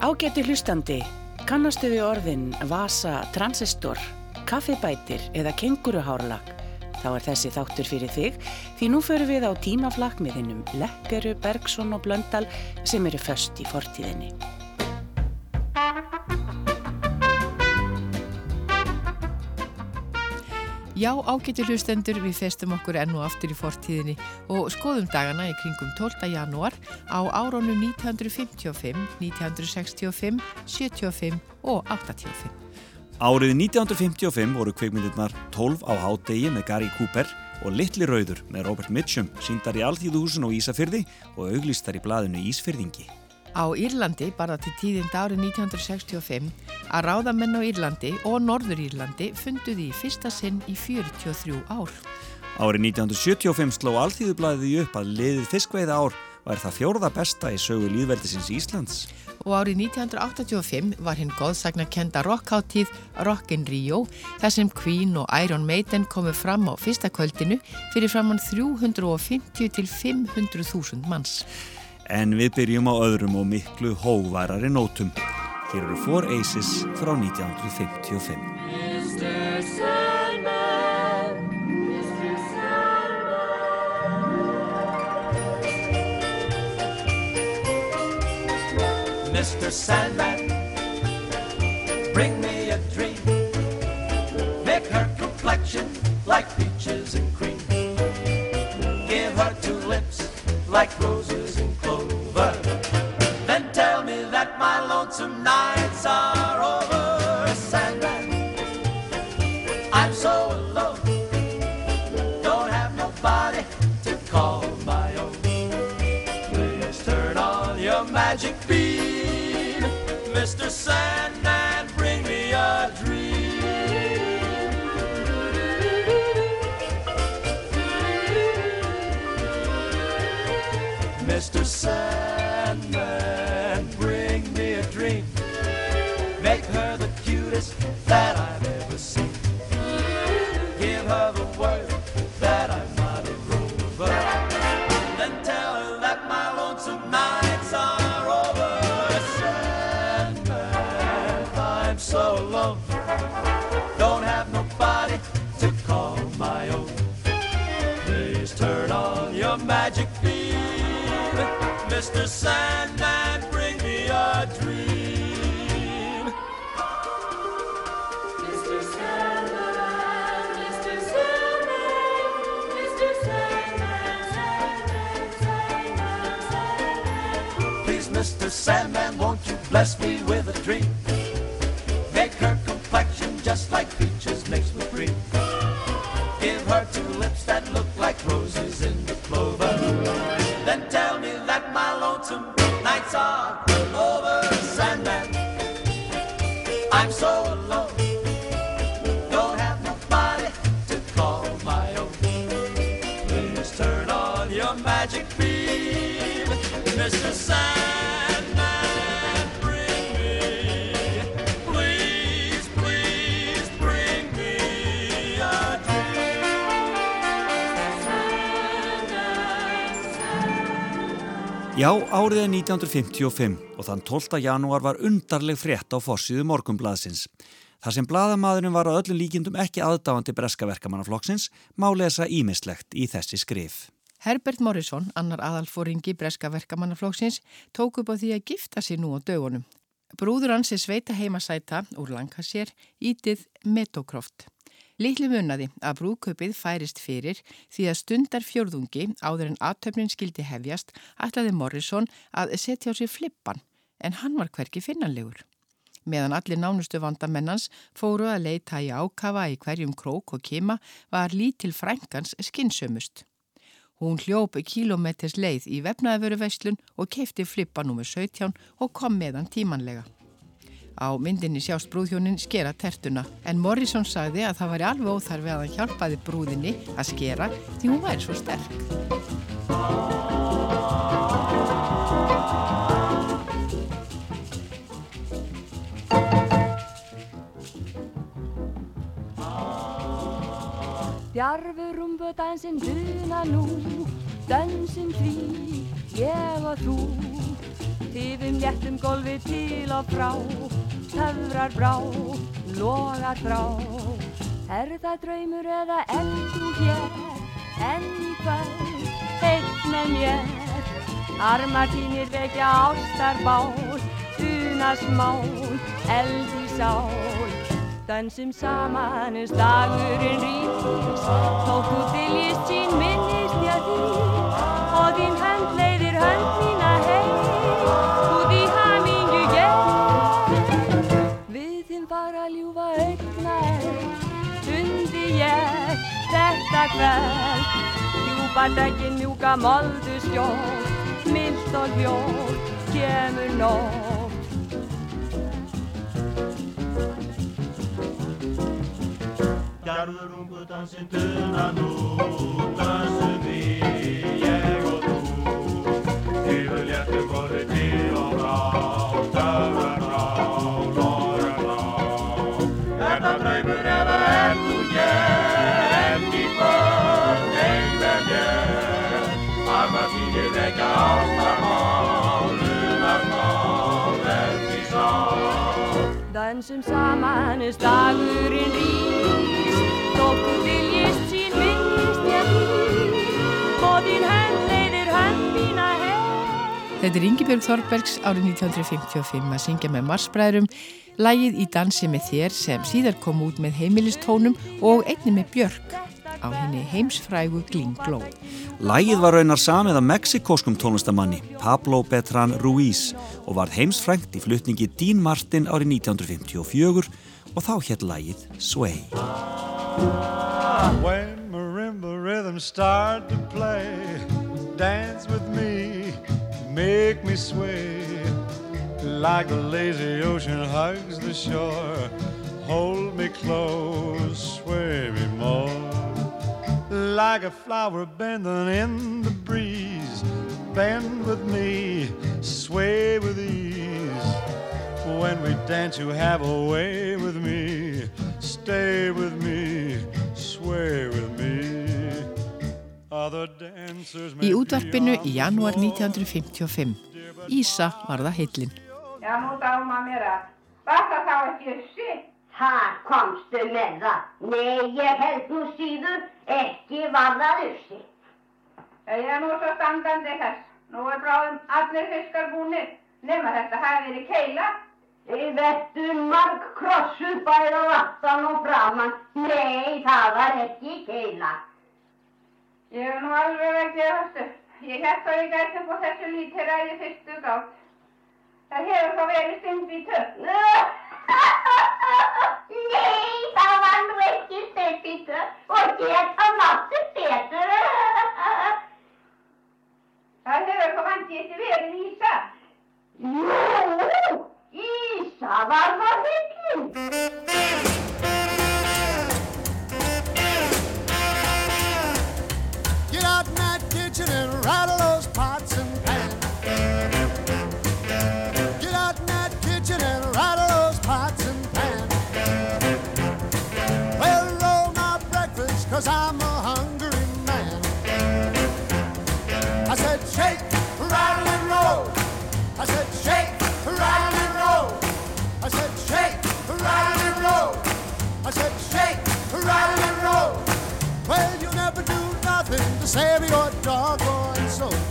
Ágæti hlustandi, kannastu við orðin vasa, transistor, kaffibætir eða kenguruhárlag? Þá er þessi þáttur fyrir þig því nú förum við á hinnum Lekkeru, Bergson og Blöndal sem eru först í fortíðinni. Já, ágættir hlustendur, við festum okkur enn og aftur í fortíðinni og skoðum dagana í kringum 12. janúar á árónum 1955, 1965, 75 og 85. Árið 1955 voru kveikmyndirnar 12 á hádegi með Gary Cooper og Littli Rauður með Robert Mitchum síndar í Alþýðuhúsun og Ísafyrði og auglistar í blaðinu Ísfyrðingi. Á Írlandi barða til tíðind árið 1965 að ráðamenn á Írlandi og Norður Írlandi funduði í fyrsta sinn í 43 ár. Árið 1975 sló Alþýðublaðið upp að liðið fiskveiða ár var það fjórða besta í sögu líðveldisins Íslands. Og árið 1985 var hinn góðsagna kenda rockháttíð Rockin' Rio þar sem Queen og Iron Maiden komu fram á fyrsta kvöldinu fyrir framann 350 til 500.000 manns. En við byrjum á öðrum og miklu hóvarari nótum. Hér eru Four Aces frá 1955. Mr. Sandman, Mr. Sandman Mr. Sandman, bring me a dream Make her complexion like peaches and cream like roses and clover. Then tell me that my lonesome nights are over, Já, árið er 1955 og þann 12. janúar var undarleg frétt á fossiðu morgumblaðsins. Þar sem blaðamadurinn var á öllum líkindum ekki aðdáandi breskaverkamannaflokksins má lesa ímislegt í þessi skrif. Herbert Morrison, annar aðalfóringi breskaverkamannaflokksins, tók upp á því að gifta sig nú á dögunum. Brúður hans er sveita heimasæta úr Lancashire, ítið Metocroft. Litlu munnaði að brúköpið færist fyrir því að stundar fjörðungi áður en aðtöfnin skildi hefjast ætlaði Morrison að setja á sig flippan en hann var hverki finnanlegur. Meðan allir nánustu vandamennans fóru að leita í ákafa í hverjum krók og kima var lítil frængans skinnsömust. Hún hljóp kílometers leið í vefnaðveru veslun og kefti flippa nr. 17 og kom meðan tímanlega. Á myndinni sjást brúðhjónin skera tertuna en Morrison sagði að það væri alveg óþarfi að hann hjálpaði brúðinni að skera því hún væri svo sterk. Djarfur rumbudansinn duna nú, dansinn því, ég og þú. Tifum léttum gólfi til og frá, töfrar brá, logar frá. Er það draumur eða er þú hér, enn í kvöld, eitt með mér? Armar þínir vekja ástarbál, una smál, eld í sál. Dansum saman er slagurinn rís, þótt þú viljist sín minnist ég því, og þín hönd leiðir hönd mína þetta kveld, djúpa dækin mjúka moldu skjól, mild og hljótt kemur nótt. Gerður ungu dansinn dunan út, dansum við, ég og þú. Yfir léttu góði til og frá, stöðar frá, Vekja ástarmál, unarmál, enn í sál. Dansum saman er slagurinn rís þú viljist sín minnist ég því Og þín hönd leiðir hönd mína heim. Þetta er Ingibjörg Þorbergs árið 1955 að syngja með Marsbræðrum. Lægið í dansi með þér sem síðar kom út með heimilistónum og einni með Björk á henni heimsfrægu Glingló. Lægið var raunar samið af mexikóskum tónlistamanni Pablo Betran Ruiz og var heimsfrængt í flutningi Dean Martin árið 1954 og þá hétt lægið Sway. When marimba rhythms start to play, dance with me, make me sway. Like the lazy ocean hugs the shore, hold me close, sway me more. Like a flower bending in the breeze, bend with me, sway with ease. When we dance, you have a way with me. Stay with me, sway with me. Other dancers may Í útvarpinu í janúar 1955. Ísa var það heillin. Já, nú dáma mér að. Var það þá ekki ussi? Þar komstu með það. Nei, ég held nú síður ekki var það ussi. Ég er nú svo standandi þess. Nú er bráðum allir fiskar búnir. Nefna þetta hafi verið keila. Þið vettu marg krossuð bæða vattan og framann. Nei, það var ekki keila. Ég er nú alveg ekki að höstu. Ég held að ég gæti upp á þessu lítið ræði fyrstu gátt. Það hefur þá verið stund í tökk. Nei, ekki stefnbítu og geta máttu betur. Það hefur þá vandi ekki verið ísa. Jú, Ísa var það and roll. Well, you never do nothing to save your doggone soul.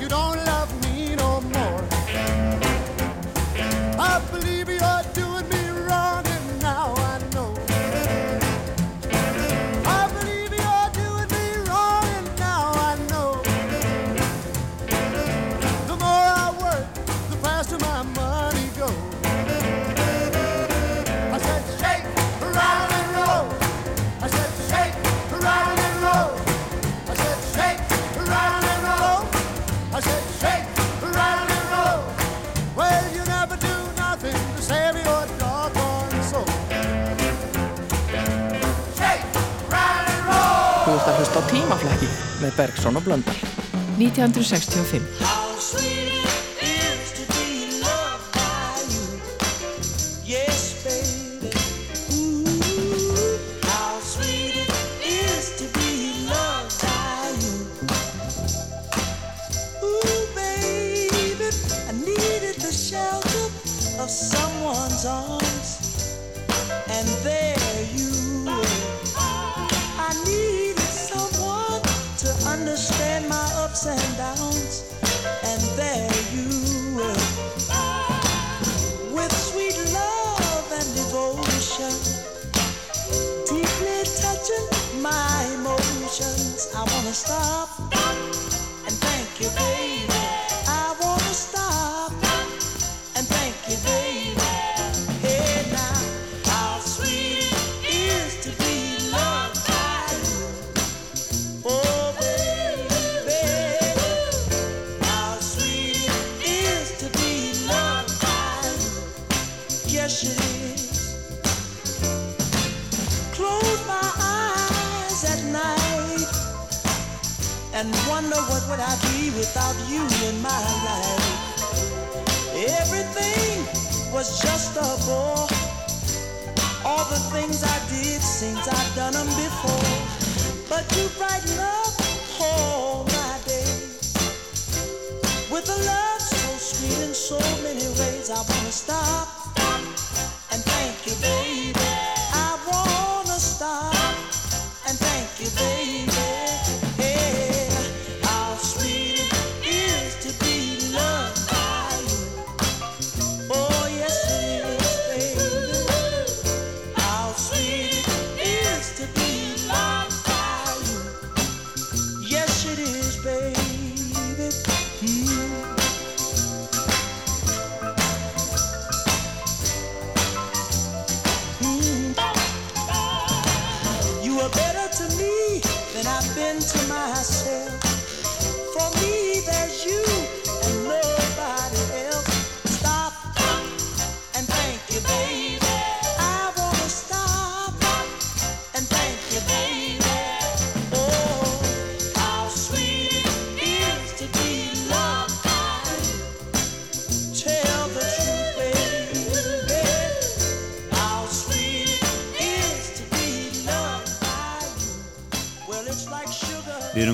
you don't Skálmaflæki með Bergson og Blöndal. 1965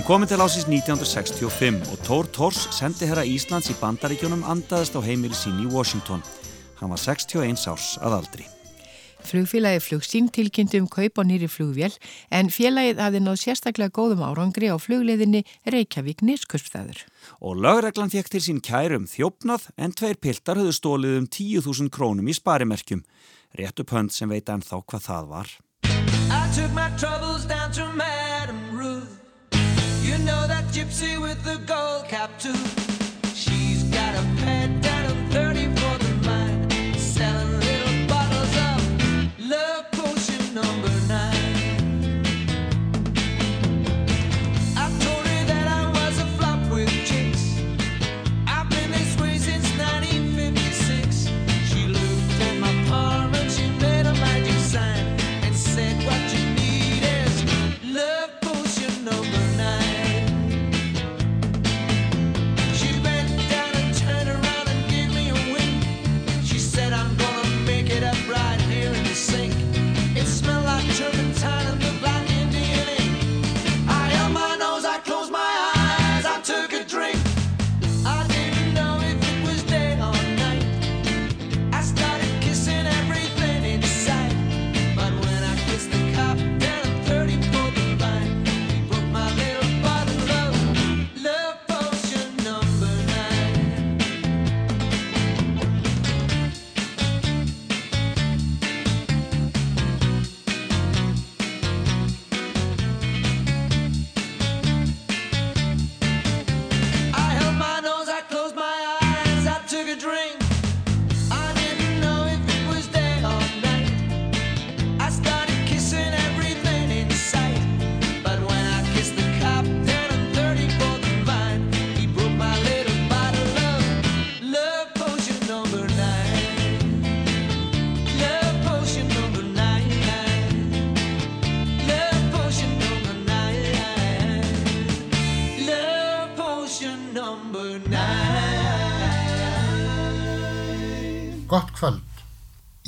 komið til ásins 1965 og Tór Tórs sendi herra Íslands í bandaríkjónum andaðist á heimili sín í Washington. Hann var 61 árs að aldri. Flugfélagi flugsín tilkynnti um kaup á nýri flugvél en félagið hafði náð sérstaklega góðum árangri á flugleðinni Reykjavík Nýrskuspstæður. Og lagreglan fekk til sín kærum um þjófnað en tveir piltar höfðu stólið um 10.000 krónum í sparimerkjum. Réttu pönd sem veit ennþá hvað það var. gypsy with the gold cap too.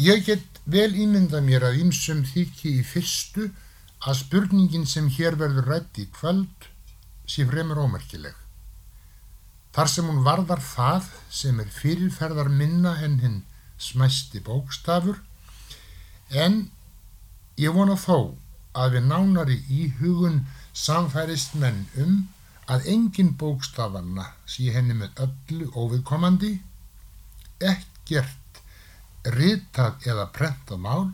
Ég get vel ímynda mér að ýmsum þykki í fyrstu að spurningin sem hér verður rætt í kvöld sé fremur ómerkileg. Þar sem hún varðar það sem er fyrirferðar minna en hinn smæsti bókstafur en ég vona þó að við nánari í hugun samfærist menn um að engin bókstafanna sé henni með öllu óviðkomandi, ekkert ritað eða prentað mál,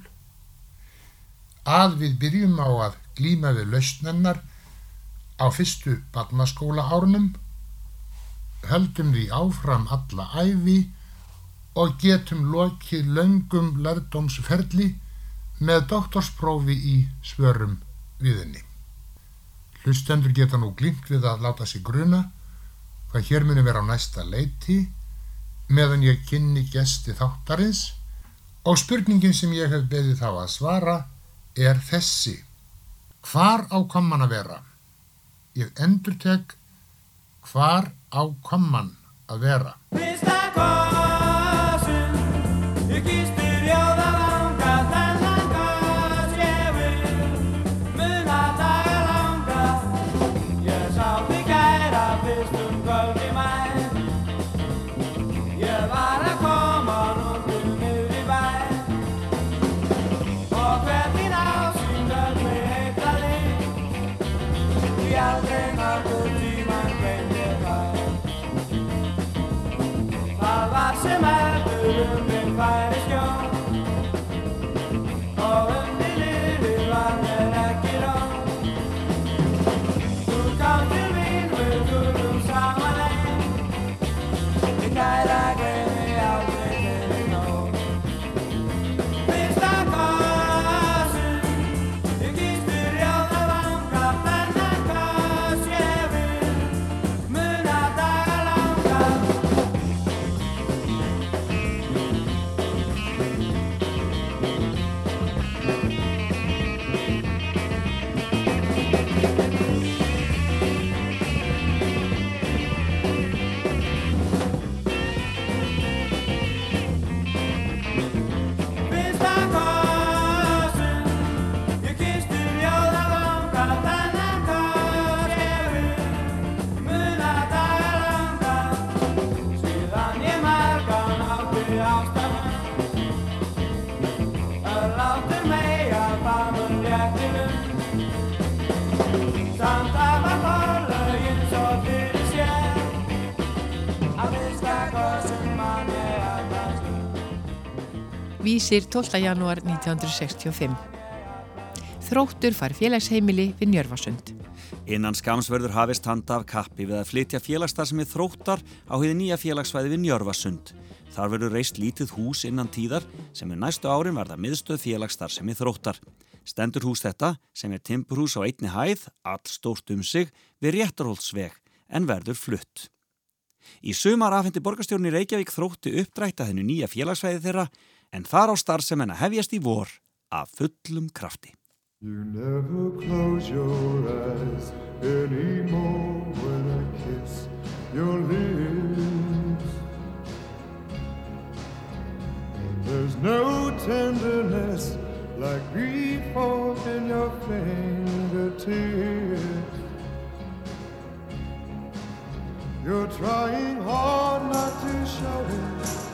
að við byrjum á að glíma við lausnennar á fyrstu barnaskóla árnum, höldum því áfram alla æfi og getum lokið löngum lærdómsferli með doktorsprófi í svörum viðinni. Hlustendur geta nú glimt við að láta sig gruna hvað hér muni vera á næsta leiti meðan ég kynni gesti þáttarins og spurningin sem ég hef beðið þá að svara er þessi. Hvar á komman að vera? Ég endur tek hvar á komman að vera. Vísir 12. janúar 1965. Þróttur far félagsheimili við Njörfarsund. Innan skamsverður hafist handa af kappi við að flytja félagsstarfsemi þróttar á hefði nýja félagsvæði við Njörfarsund. Þar verður reist lítið hús innan tíðar sem er næstu árin verða miðstöð félagsstarfsemi þróttar. Stendur hús þetta sem er timpurhús á einni hæð, all stórt um sig, við réttarhóldsveg en verður flutt. Í sumar afhendi borgarstjórn í Reykjavík þrótti uppdrætta þennu nýja félagsvæði þeirra en þar á starfsem en að hefjast í vor af fullum krafti. You never close your eyes anymore when I kiss your lips. And there's no tenderness like grief in your fingertips. You're trying hard not to show it.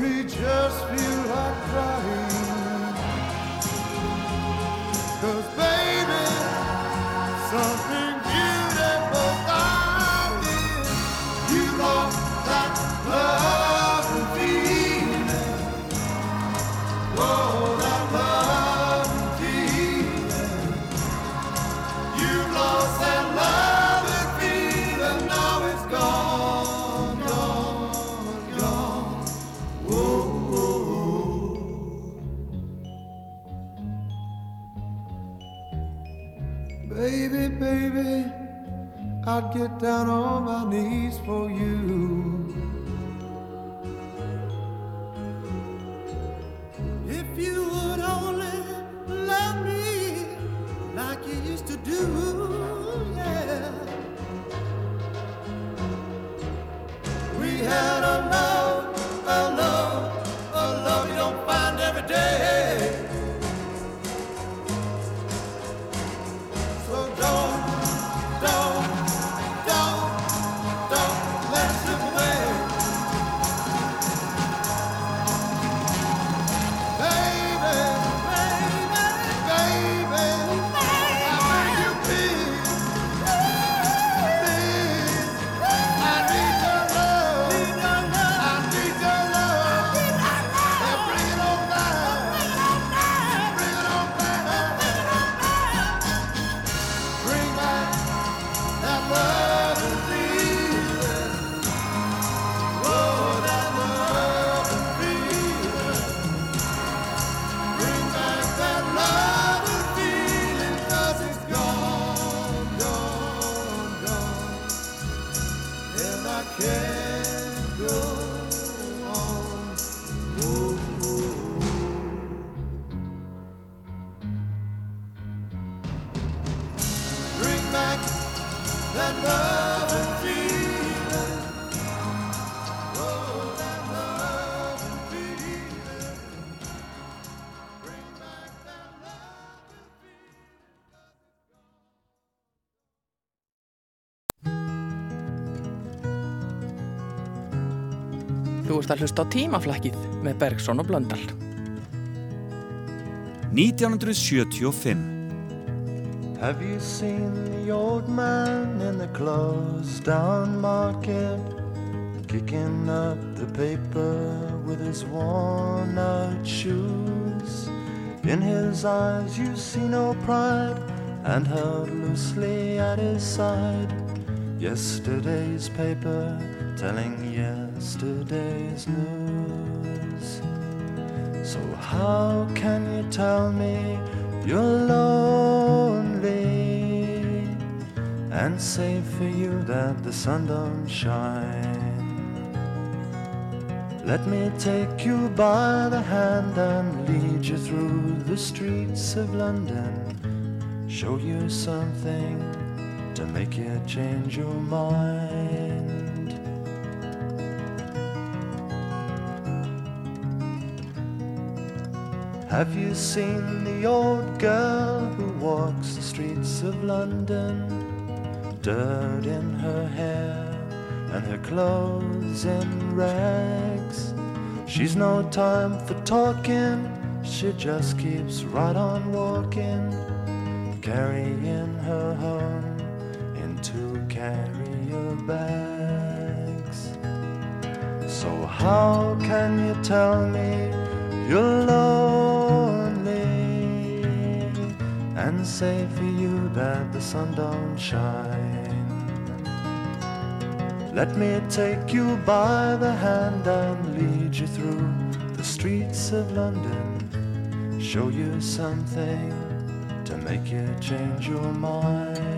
me just feel like crying. Ert að hlusta á tímaflækið með Bergson og Blöndal. 1975 Have you seen the old man in the closed down market kicking up the paper with his worn out shoes? In his eyes you see no pride and held loosely at his side yesterday's paper telling yesterday's news. So how can you tell me you're lonely and say for you that the sun don't shine? Let me take you by the hand and lead you through the streets of London. Show you something to make you change your mind. Have you seen the old girl who walks the streets of London? Dirt in her hair and her clothes in rags. She's no time for talking, she just keeps right on walking, carrying her home in two carrier bags. So how can you tell me you're lonely and say for you that the sun don't shine? Let me take you by the hand and lead you through the streets of London, show you something to make you change your mind.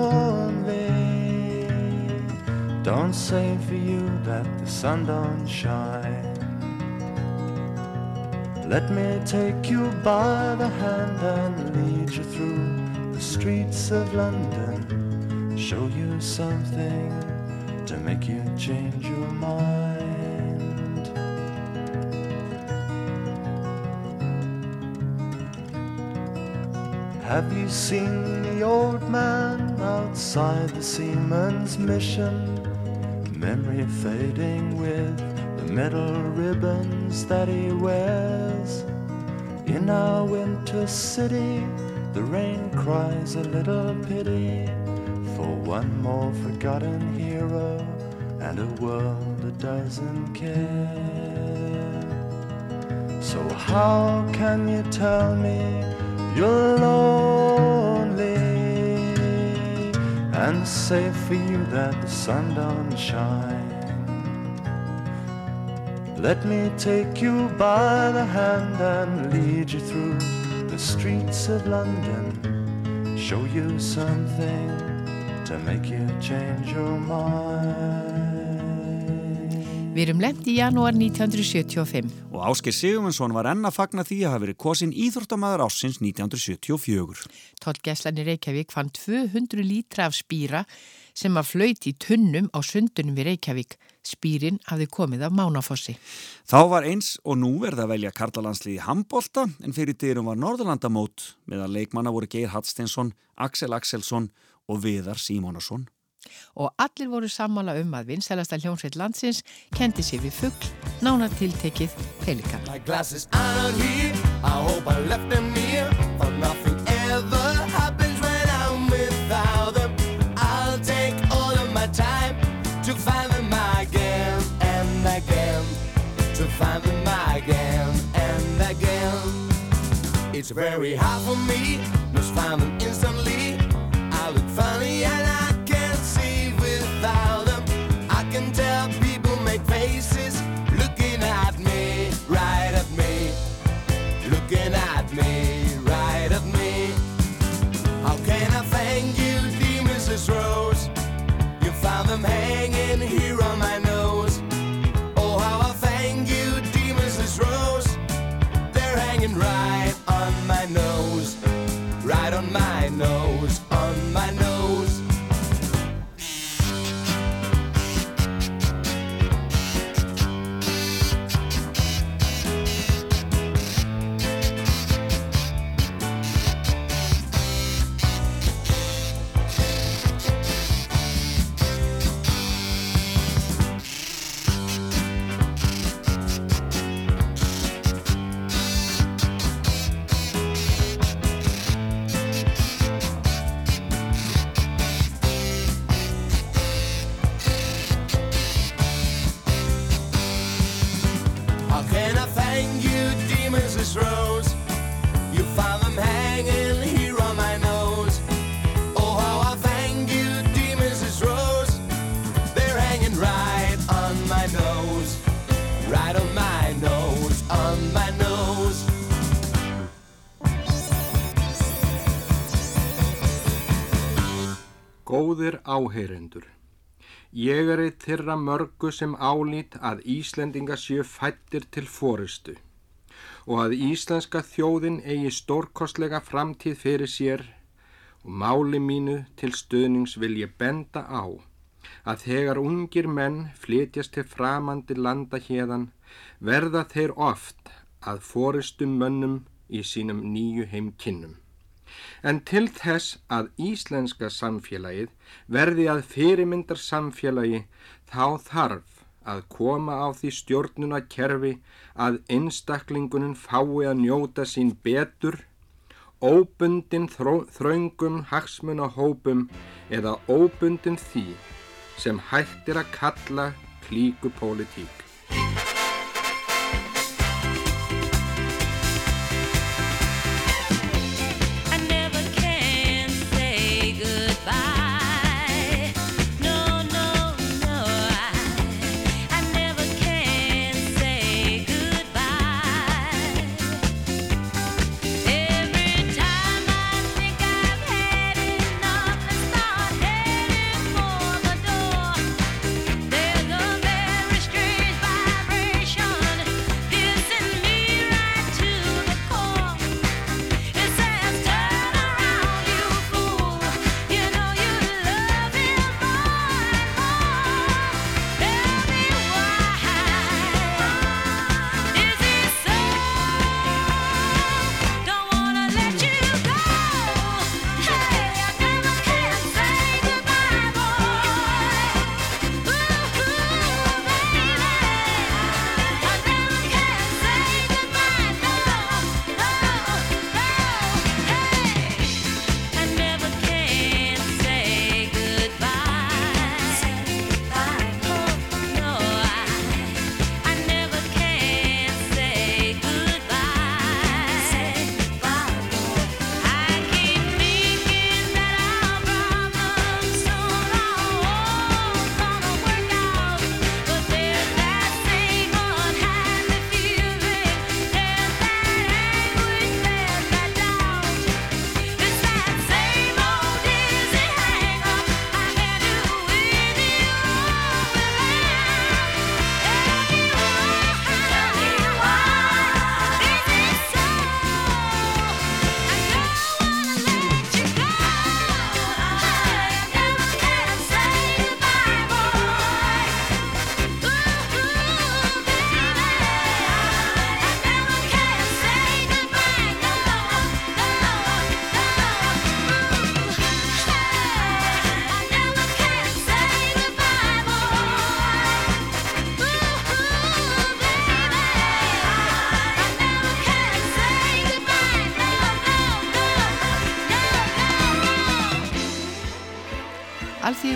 Don't say for you that the sun don't shine. Let me take you by the hand and lead you through the streets of London. Show you something to make you change your mind. Have you seen the old man outside the seaman's mission? Memory fading with the metal ribbons that he wears. In our winter city, the rain cries a little pity for one more forgotten hero and a world that doesn't care. So, how can you tell me you're lonely and say for you that the sun don't shine? Let me take you by the hand and lead you through the streets of London. Show you something to make you change your mind. Við erum lent í janúar 1975. Og Ásker Sigurmundsson var enn að fagna því að hafa verið kosin íþróttamæður ásins 1974. Tótt Gesslan í Reykjavík fann 200 lítra af spýra sem að flöyti í tunnum á sundunum við Reykjavík. Spýrin hafði komið af Mánafossi. Þá var eins og nú verða að velja karlalandsliði handbólta en fyrir dyrum var Norðurlandamót meðan leikmanna voru Geir Hallsteinsson, Axel Axelsson og Viðar Símónasson. Og allir voru sammála um að vinsælasta hljómsveit landsins kendi sér við fuggl, nánar tiltekið pelikan. My glasses aren't here, I Góðir áheyrendur. Ég er eitt þeirra mörgu sem álít að Íslendinga séu fættir til fóristu og að íslenska þjóðin eigi stórkostlega framtíð fyrir sér og máli mínu til stöðnings vil ég benda á að þegar ungir menn flytjast til framandi landa hérðan verða þeir oft að fóristum mönnum í sínum nýju heimkinnum. En til þess að íslenska samfélagið verði að fyrirmyndar samfélagi þá þarf að koma á því stjórnuna kerfi að einstaklingunin fái að njóta sín betur, óbundin þraungum hagsmuna hópum eða óbundin því sem hættir að kalla klíkupólitík. I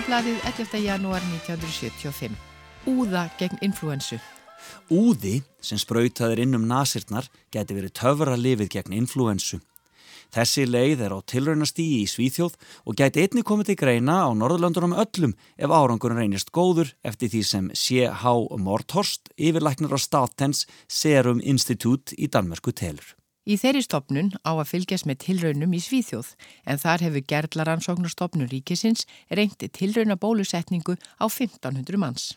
Alþýðublaðið 11. janúar 1975. Úða gegn influensu. Úði sem sprautaðir inn um nasirnar geti verið töfra lifið gegn influensu. Þessi leið er á tilraunastígi í Svíþjóð og gæti einni komið til greina á Norðurlandunum öllum ef árangurinn reynist góður eftir því sem C.H. Morthorst, yfirlæknar á Statens Serum Institute í Danmörku telur. Í þeirri stopnun á að fylgjast með tilraunum í Svíþjóð en þar hefur gerðlaransóknarstopnun ríkisins reyndi tilrauna bólusetningu á 1500 manns.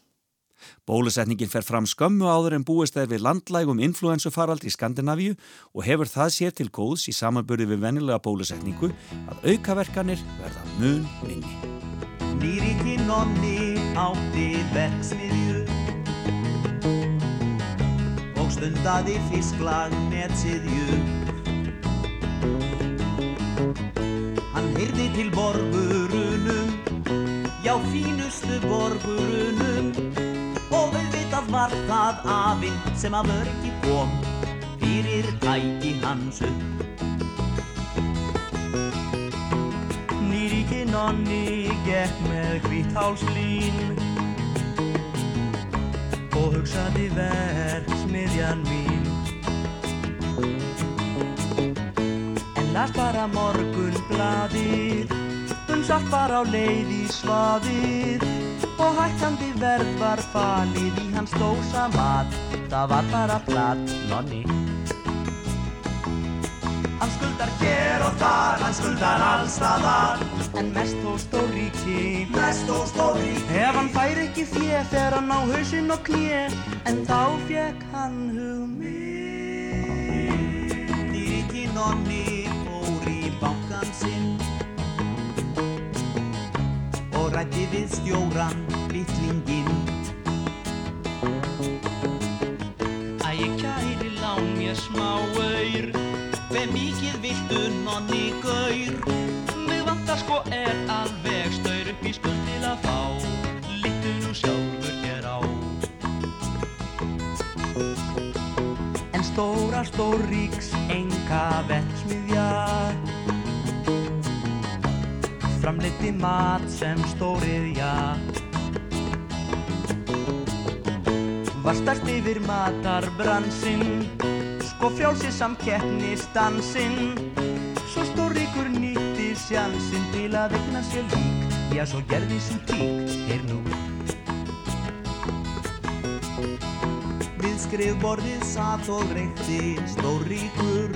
Bólusetningin fer fram skömmu áður en búist er við landlægum influensufarald í Skandinavíu og hefur það sér til góðs í samanburði við vennilega bólusetningu að aukaverkanir verða mun minni. Stundaði fisklag með siðju. Hann heyrði til borgurunum, já fínustu borgurunum og auðvitað var það afinn sem að vörgi kom fyrir tæki hans upp. Nýriki nonni gekk með hvíthálslín og hugsaði verksmiðjan mín. En las bara morgun blaðið, um satt bara á leið í svaðið og hættandi verð var falið í hans dósa mat. Það var bara platt, nonni. Hann skuldar hér og þar, hann skuldar allstaðar En mest þó stóríki Mest þó stóríki Ef hann fær ekki fjö fer hann á hausinn og klé En þá fekk hann hugmynd Dýriki nonni fór í bankan sinn. Og rætti við stjóran vittlinginn Hve mikið viltu nonni gaur. Mig vantar sko er alveg staur upp í skuld til að fá. Littu nú sjálfur hér á. En stóra stóríks enga verksmiðja. Framleiti mat sem stórið já Var stærst yfir Sko frjálsi samkeppnistansinn Svo stóríkur nýtti sjansinn til að egna sér lík. Já, svo gerði svo tík, er nú. Við skrifborðið satt og reykti stóríkur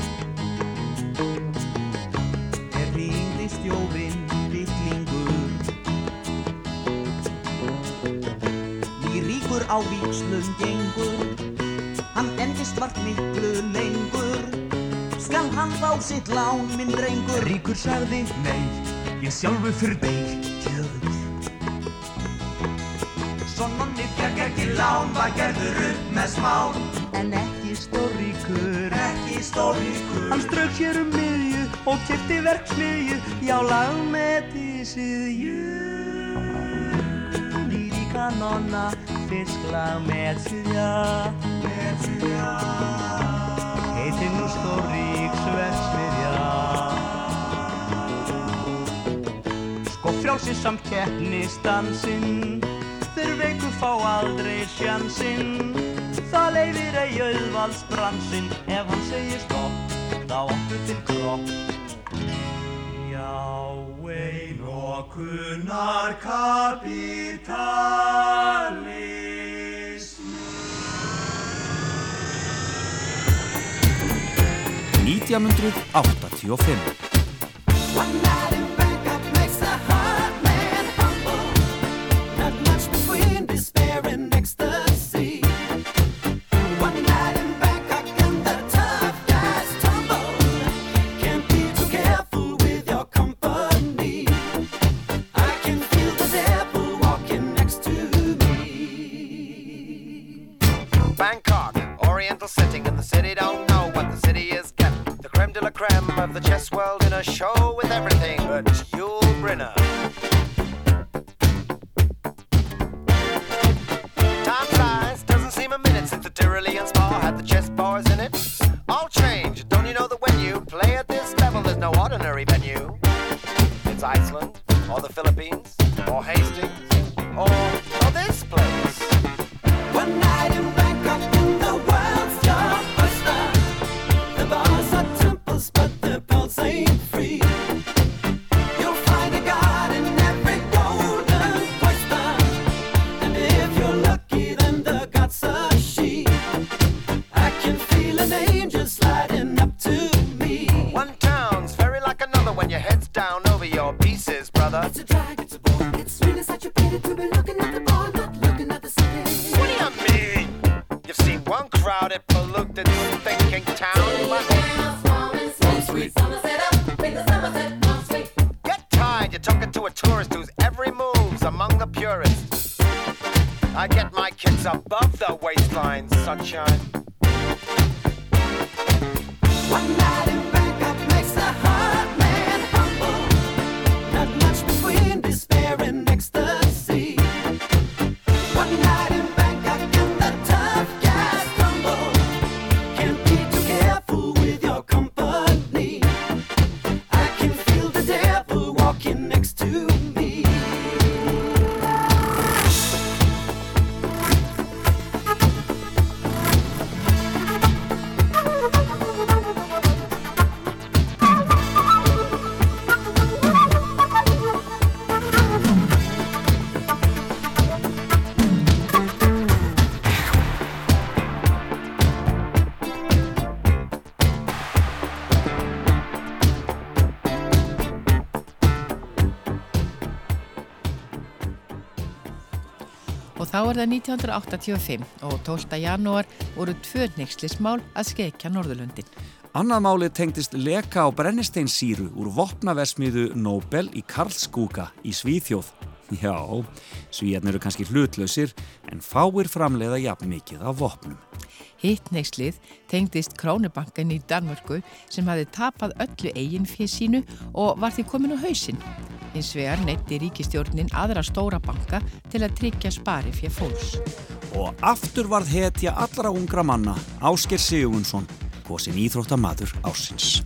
Er hringdi stjórin vittlingur Ný ríkur á víkslum gengur Endist vart miklu lengur Skal hann fá sitt lán, minn drengur? Ríkur sagði, nei, ég sjálfu fyrir beig Tjöfull Svo nonni fekk ekki lán Hvað gerður upp með smán. En ekki stóríkur Ekki stóríkur Hann strauk sér um miðju og kipti verksmiðju. Já, lagmeti síðju Líka nonna fisklag með síðja Með síðja Verksmiðja Sko frjálsi samt keppnistansinn Þeir veiku fá aldrei sjansinn. Það leifir ei auðvaldsbransinn Ef hann segir stopp, þá okkur til kropp. Já, ein og kunnar 1985 show sweet. Get tired, you're talking to a tourist whose every move's among the purest. I get my kids above the waistline, sunshine. One night in Bangkok makes the var það 1985 og 12. janúar voru tvö neykslismál að skeikja Norðurlundin. Annað máli tengdist leka á brennisteinsýru úr vopnaversmiðu Nobel í Karlskúka í Svíþjóð. Já, svíðarnir eru kannski hlutlausir en fáir framleiða jafn mikið af vopnum. Hitt neykslið tengdist Krónubanken í Danmörku sem hafi tapað öllu eigin fyrir sínu og var því komin á hausinn. Hins vegar neytti ríkistjórnin aðra stóra banka til að tryggja spari fyrir fólks. Og aftur varð hetja allra ungra manna Ásker Sigurðunsson, góðsinn íþróttamadur ásins.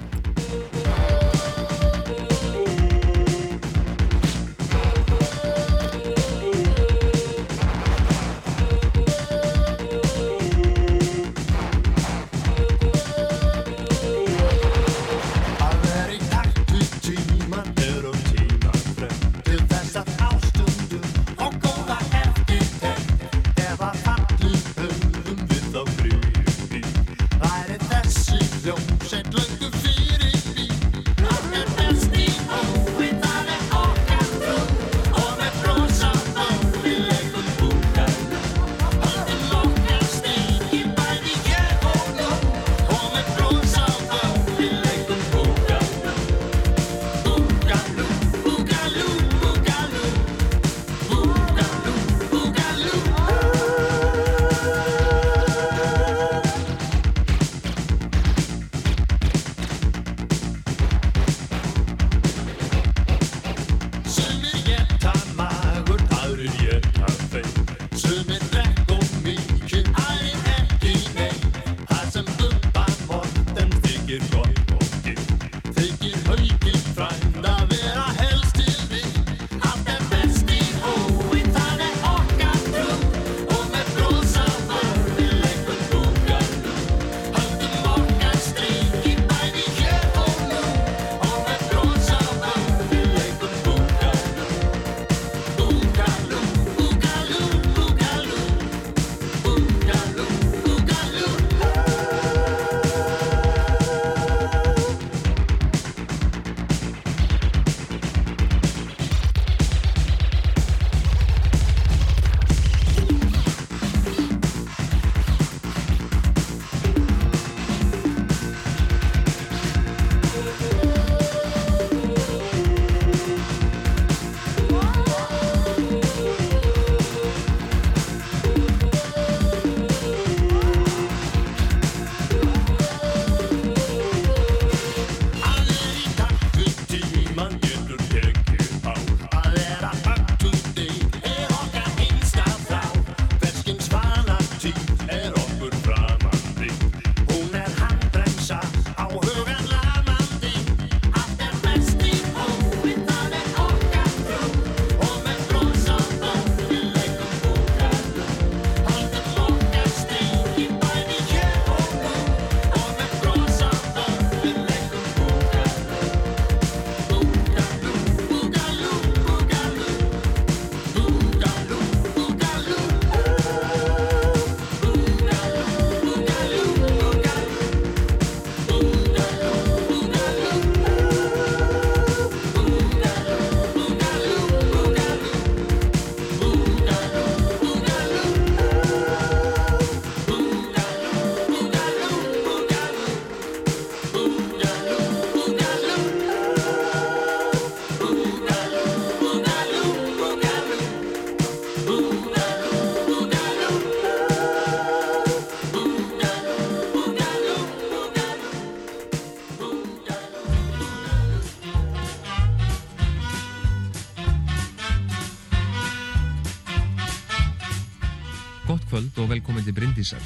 Bryndísar.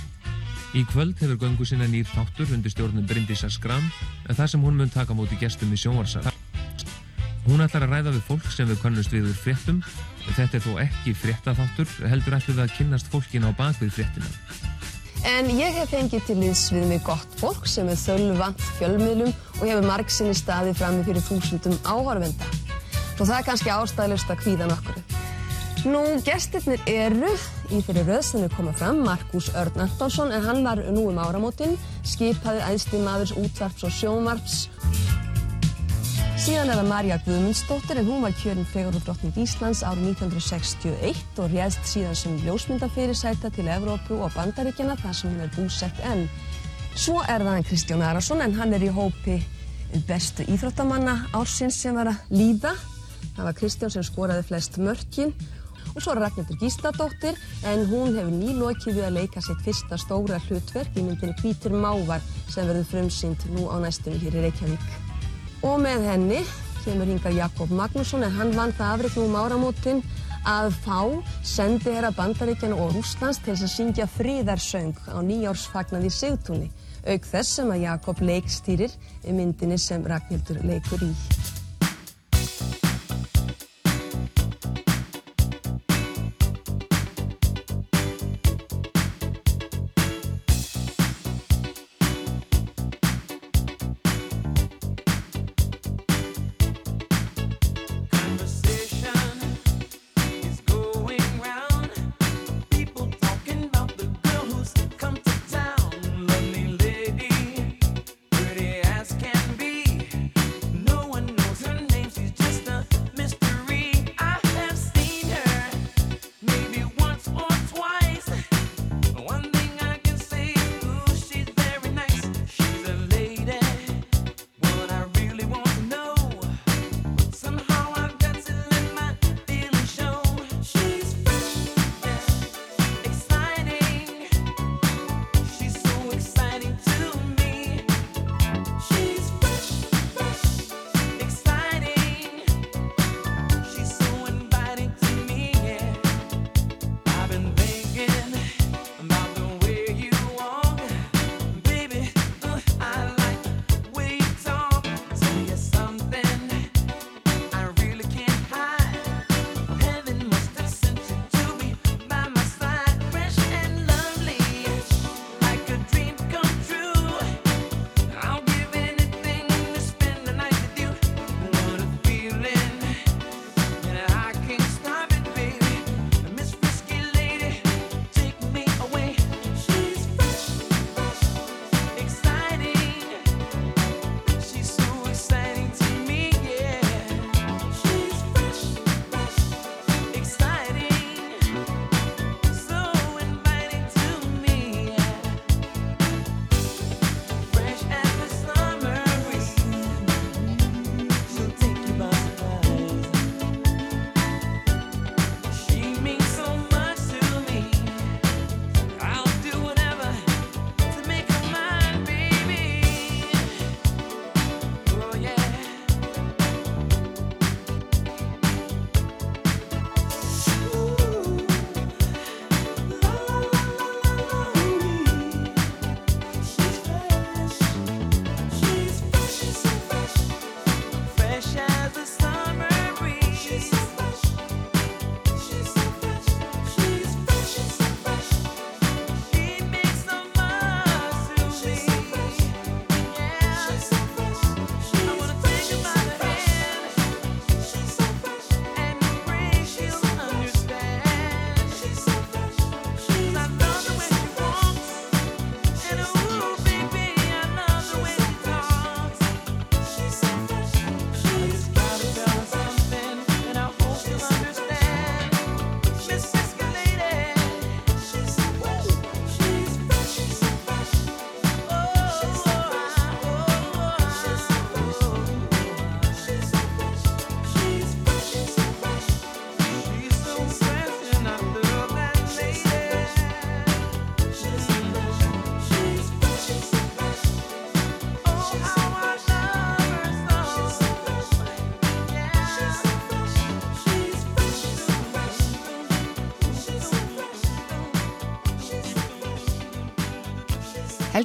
Í kvöld hefur göngu sinna nýr þáttur undir stjórnum Bryndísar Skram en þar sem hún mun taka móti gestum í sjónvarsal. Hún ætlar að ræða við fólk sem við kannust við úr fréttum. Þetta er þó ekki fréttaþáttur, heldur ætlu við að kynnast fólkin á bakvið fréttina. En ég hef fengið til liðs við mig gott fólk sem er þölvant fjölmiðlum og hefur margsinni staði frammi fyrir þúsundum áhorfenda. Og það er kannski ástæðilegst að kvíða nokkru. Nú, gestirnir eru í fyrir röð sem er komað fram, Markus Örn Antonsson, en hann var nú um áramótin, skipaði æðsti maðurs útvarps og sjónvarps. Síðan er það Marja Guðmundsdóttir, en hún var kjörinn fregar og drottning Íslands árið 1961 og réðst síðan sem ljósmyndafyrirsæta til Evrópu og Bandaríkjana þar sem hún er búsett enn. Svo er það hann Kristján Arason, en hann er í hópi bestu íþróttamanna ársins sem var að líða. Það var Kristján sem skoraði flest mörkin og svo Ragnhildur Gísladóttir en hún hefur nýlokið við að leika sitt fyrsta stóra hlutverk í myndinni Hvítur Mávar sem verður frumsýnd nú á næstunni hér í Reykjavík. Og með henni kemur hingar Jakob Magnússon en hann vann það afrið nú um áramótin að fá sendi herra Bandaríkjana og Rúslands til að syngja fríðarsöng á nýjársfagnaði í Sigtúni auk þess sem að Jakob leikstýrir myndinni sem Ragnhildur leikur í.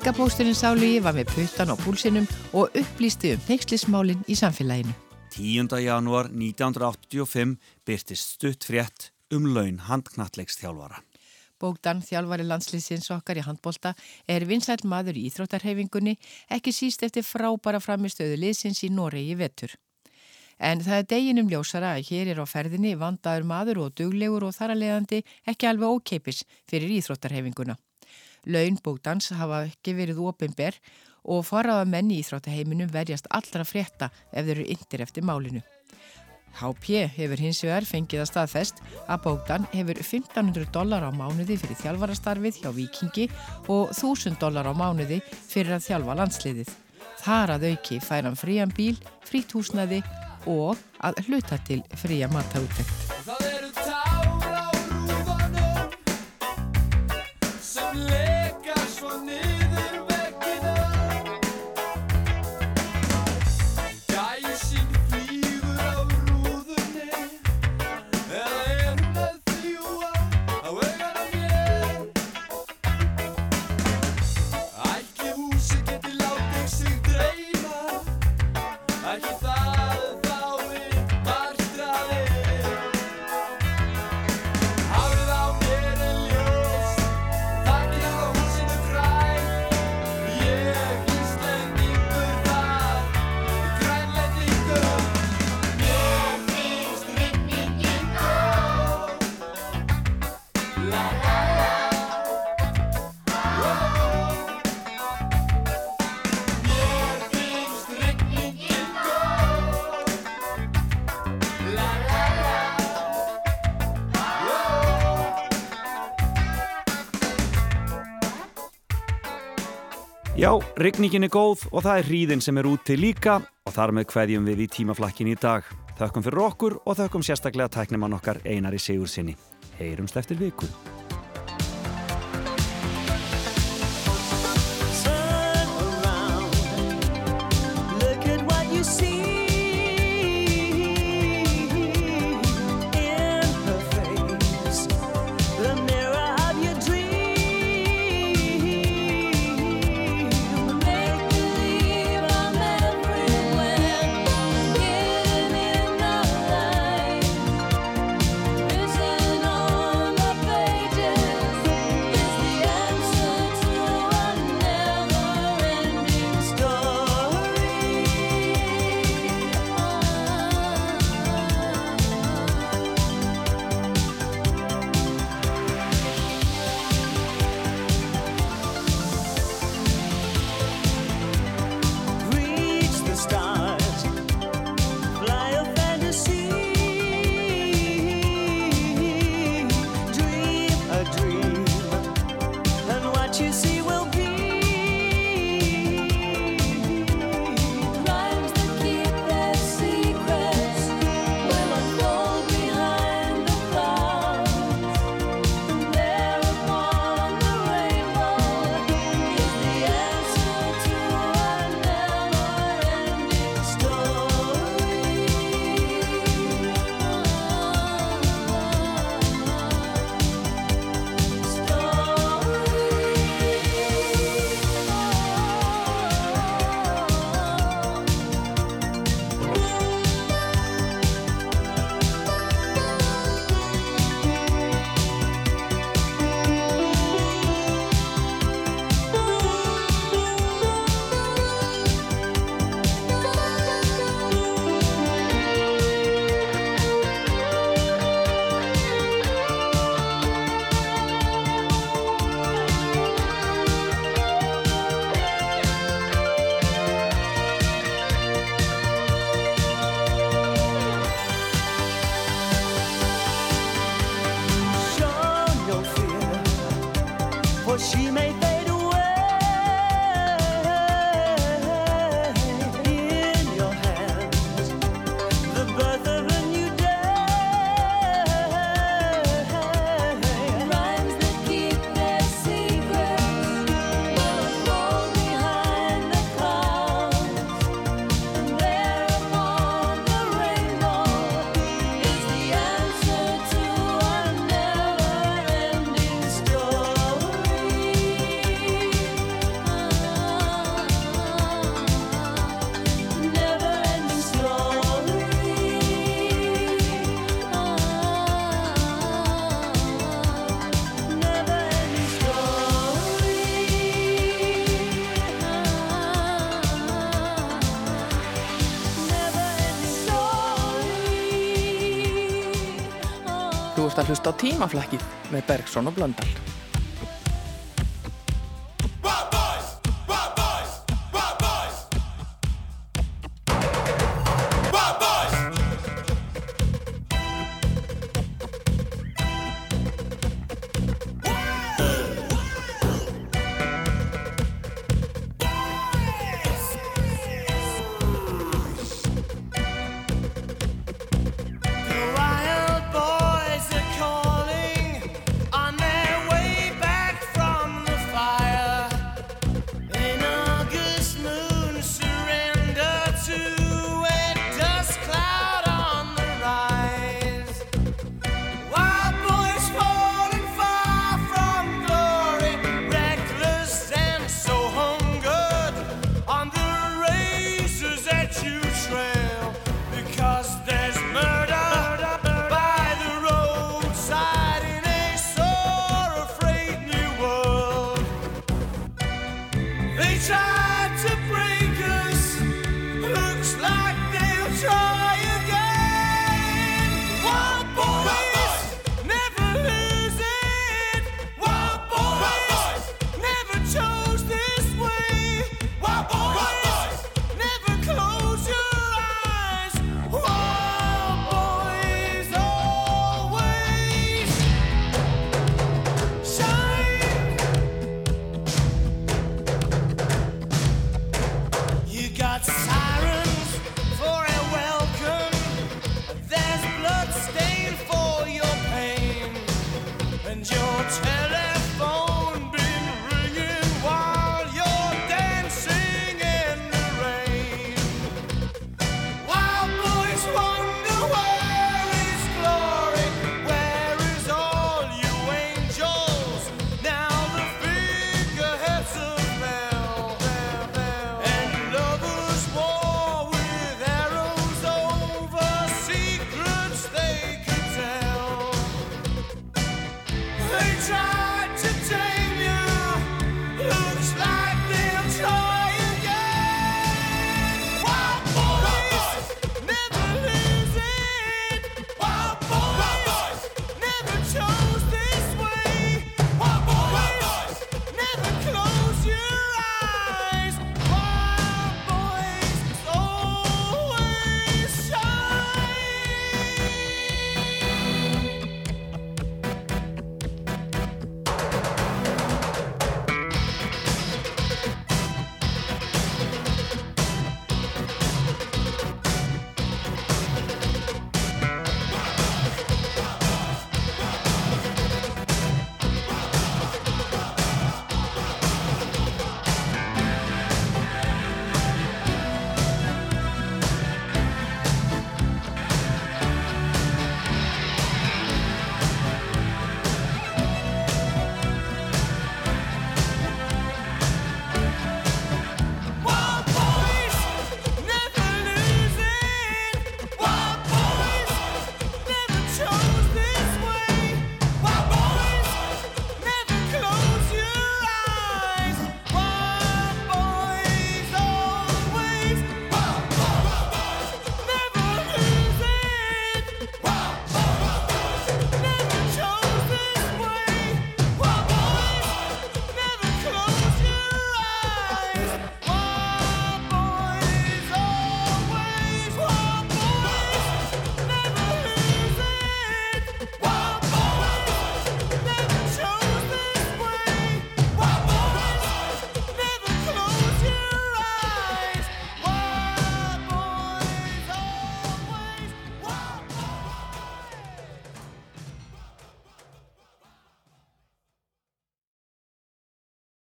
Helgapósturinn Sálugi var með puttan á púlsinum og upplýsti um neykslismálinn í samfélaginu. 10. janúar 1985 byrtist stutt frétt um laun handknallegstjálfara. Bókdan, þjálfari landslýsins okkar í handbólta, er vinsæl maður í Íþróttarhefingunni, ekki síst eftir frábæra framistöðu liðsins í Noregi vetur. En það er deginum ljósara að hér er á ferðinni vandaður maður og duglegur og þar að leiðandi ekki alveg ókeipis fyrir Íþróttarhefinguna. Laun Bókdans hafa ekki verið opinber og faraða menni í Íþróttarheiminum verjast allra frétta ef þeir eru yndir eftir málinu. HP hefur hins vegar fengið að staðfest að Bókdan hefur 1500 dólar á mánuði fyrir þjálfarastarfið hjá Vikingi og 1000 dólar á mánuði fyrir að þjálfa landsliðið. Þar að auki fær hann frían bíl, frít húsnaði og að hluta til fría mataútvekt. Já, rigningin er góð og það er hríðin sem er úti líka og þar með kveðjum við í tímaflakkin í dag. Þökkum fyrir okkur og þökkum sérstaklega tæknimann okkar Einari Sigursinni. Heyrumst eftir viku. Að hlusta á tímaflækið með Bergson og Blöndal.